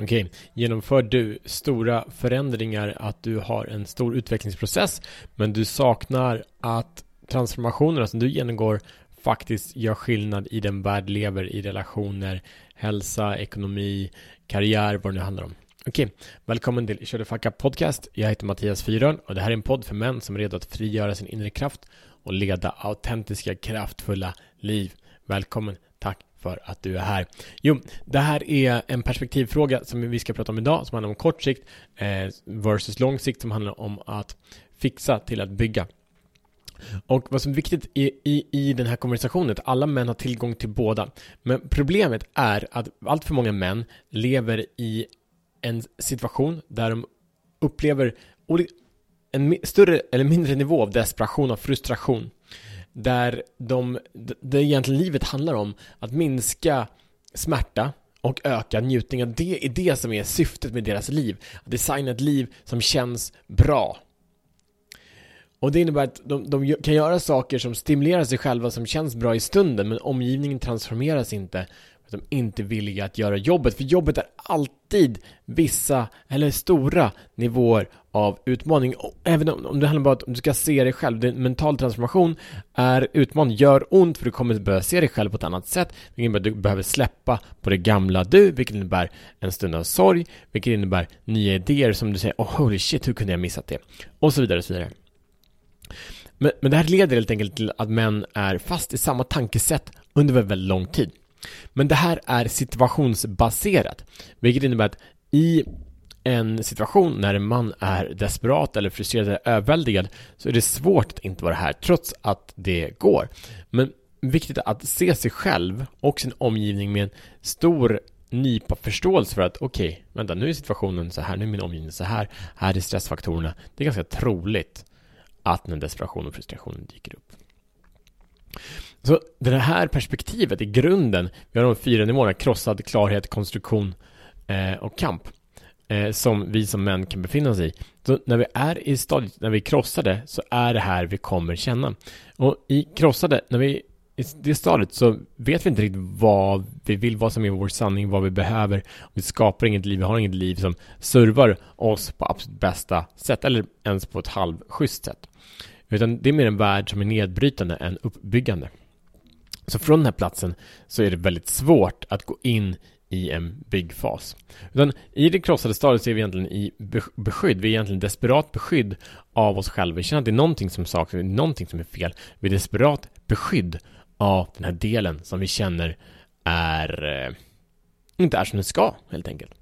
Okej, genomför du stora förändringar, att du har en stor utvecklingsprocess, men du saknar att transformationerna som du genomgår faktiskt gör skillnad i den värld lever, i relationer, hälsa, ekonomi, karriär, vad det nu handlar om. Okej, välkommen till Kör Facka Podcast. Jag heter Mattias Fyrön och det här är en podd för män som är redo att frigöra sin inre kraft och leda autentiska, kraftfulla liv. Välkommen, tack för att du är här. Jo, det här är en perspektivfråga som vi ska prata om idag som handlar om kort sikt eh, versus lång sikt som handlar om att fixa till att bygga. Och vad som är viktigt i, i, i den här konversationen är att alla män har tillgång till båda. Men problemet är att allt för många män lever i en situation där de upplever en större eller mindre nivå av desperation och frustration. Där de, det egentligen livet handlar om att minska smärta och öka njutningen. Det är det som är syftet med deras liv. Att designa ett liv som känns bra. Och det innebär att de, de, kan göra saker som stimulerar sig själva som känns bra i stunden men omgivningen transformeras inte att de inte är villiga att göra jobbet. För jobbet är alltid vissa, eller stora nivåer av utmaning. Och även om det handlar om att du ska se dig själv. Det mental transformation är utmaning, gör ont för du kommer börja se dig själv på ett annat sätt. Vilket innebär att du behöver släppa på det gamla du, vilket innebär en stund av sorg, vilket innebär nya idéer som du säger oh holy shit, hur kunde jag missat det? Och så vidare och så vidare. Men, men det här leder helt enkelt till att män är fast i samma tankesätt under väldigt lång tid. Men det här är situationsbaserat, vilket innebär att i en situation när en man är desperat eller frustrerad eller överväldigad så är det svårt att inte vara här trots att det går. Men viktigt att se sig själv och sin omgivning med en stor nypa förståelse för att okej, okay, vänta, nu är situationen så här, nu är min omgivning så här, här är stressfaktorerna. Det är ganska troligt att den desperation och frustrationen dyker upp. Så det här perspektivet i grunden, vi har de fyra nivåerna, krossad, klarhet, konstruktion eh, och kamp. Eh, som vi som män kan befinna oss i. Så när vi är i stadiet, när vi är krossade, så är det här vi kommer känna. Och i krossade, när vi i det stadiet så vet vi inte riktigt vad vi vill, vad som är vår sanning, vad vi behöver. Vi skapar inget liv, vi har inget liv som servar oss på absolut bästa sätt, eller ens på ett halvschysst sätt. Utan det är mer en värld som är nedbrytande än uppbyggande. Så från den här platsen så är det väldigt svårt att gå in i en byggfas. Utan i det krossade stadiet så är vi egentligen i beskydd. Vi är egentligen desperat beskydd av oss själva. Vi känner att det är någonting som saknas, någonting som är fel. Vi är desperat beskydd av den här delen som vi känner är eh, inte är som den ska, helt enkelt.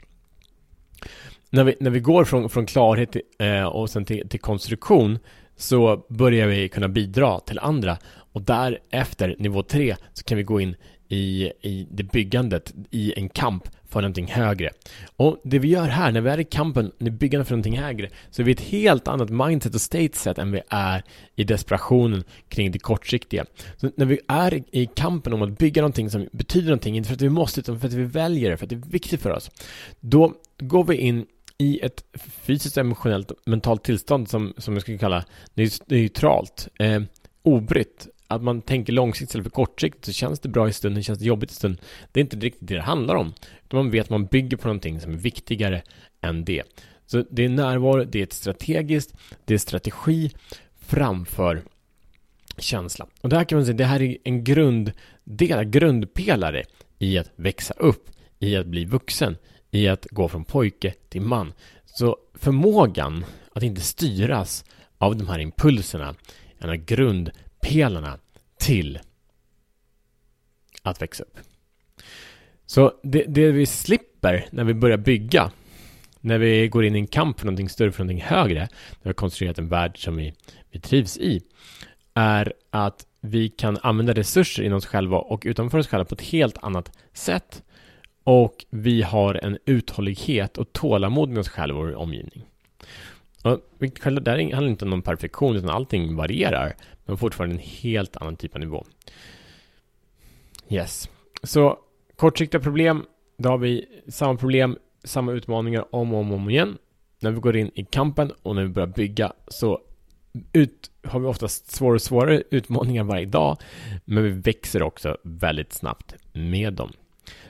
När vi, när vi går från, från klarhet till, eh, och sen till, till konstruktion så börjar vi kunna bidra till andra och därefter, nivå 3, så kan vi gå in i, i det byggandet, i en kamp för någonting högre. Och det vi gör här, när vi är i kampen, i byggandet för någonting högre, så är vi ett helt annat mindset och stateset än vi är i desperationen kring det kortsiktiga. Så när vi är i kampen om att bygga någonting som betyder någonting, inte för att vi måste, utan för att vi väljer det, för att det är viktigt för oss, då går vi in i ett fysiskt, emotionellt, mentalt tillstånd som, som jag skulle kalla neutralt, eh, obrytt, att man tänker långsiktigt istället för kortsiktigt så känns det bra i stunden, känns det jobbigt i stunden. Det är inte riktigt det det handlar om. Man vet att man bygger på någonting som är viktigare än det. Så det är närvaro, det är ett strategiskt, det är strategi framför känsla. Och det här kan man säga, det här är en grunddel, grundpelare i att växa upp, i att bli vuxen, i att gå från pojke till man. Så förmågan att inte styras av de här impulserna, en av grundpelarna till att växa upp. Så det, det, vi slipper när vi börjar bygga, när vi går in i en kamp för någonting större, för någonting högre, när vi har konstruerat en värld som vi, vi trivs i, är att vi kan använda resurser inom oss själva och utanför oss själva på ett helt annat sätt och vi har en uthållighet och tålamod med oss själva och vår omgivning. Och själva där handlar inte om någon perfektion utan allting varierar men fortfarande en helt annan typ av nivå. Yes. Så kortsiktiga problem, då har vi samma problem, samma utmaningar om och om, om igen. När vi går in i kampen och när vi börjar bygga så ut, har vi oftast svårare och svårare utmaningar varje dag men vi växer också väldigt snabbt med dem.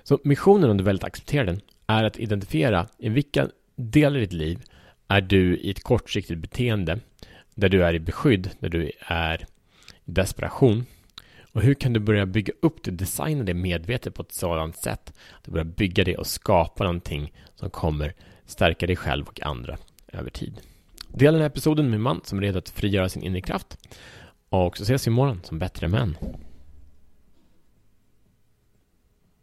Så missionen, om du väldigt accepterar den, är att identifiera i vilka delar i ditt liv är du i ett kortsiktigt beteende där du är i beskydd, där du är i desperation och hur kan du börja bygga upp det, designa det medvetet på ett sådant sätt att du börjar bygga det och skapa någonting som kommer stärka dig själv och andra över tid. Dela den här episoden med en man som är redo att frigöra sin inre kraft och så ses vi imorgon som bättre män.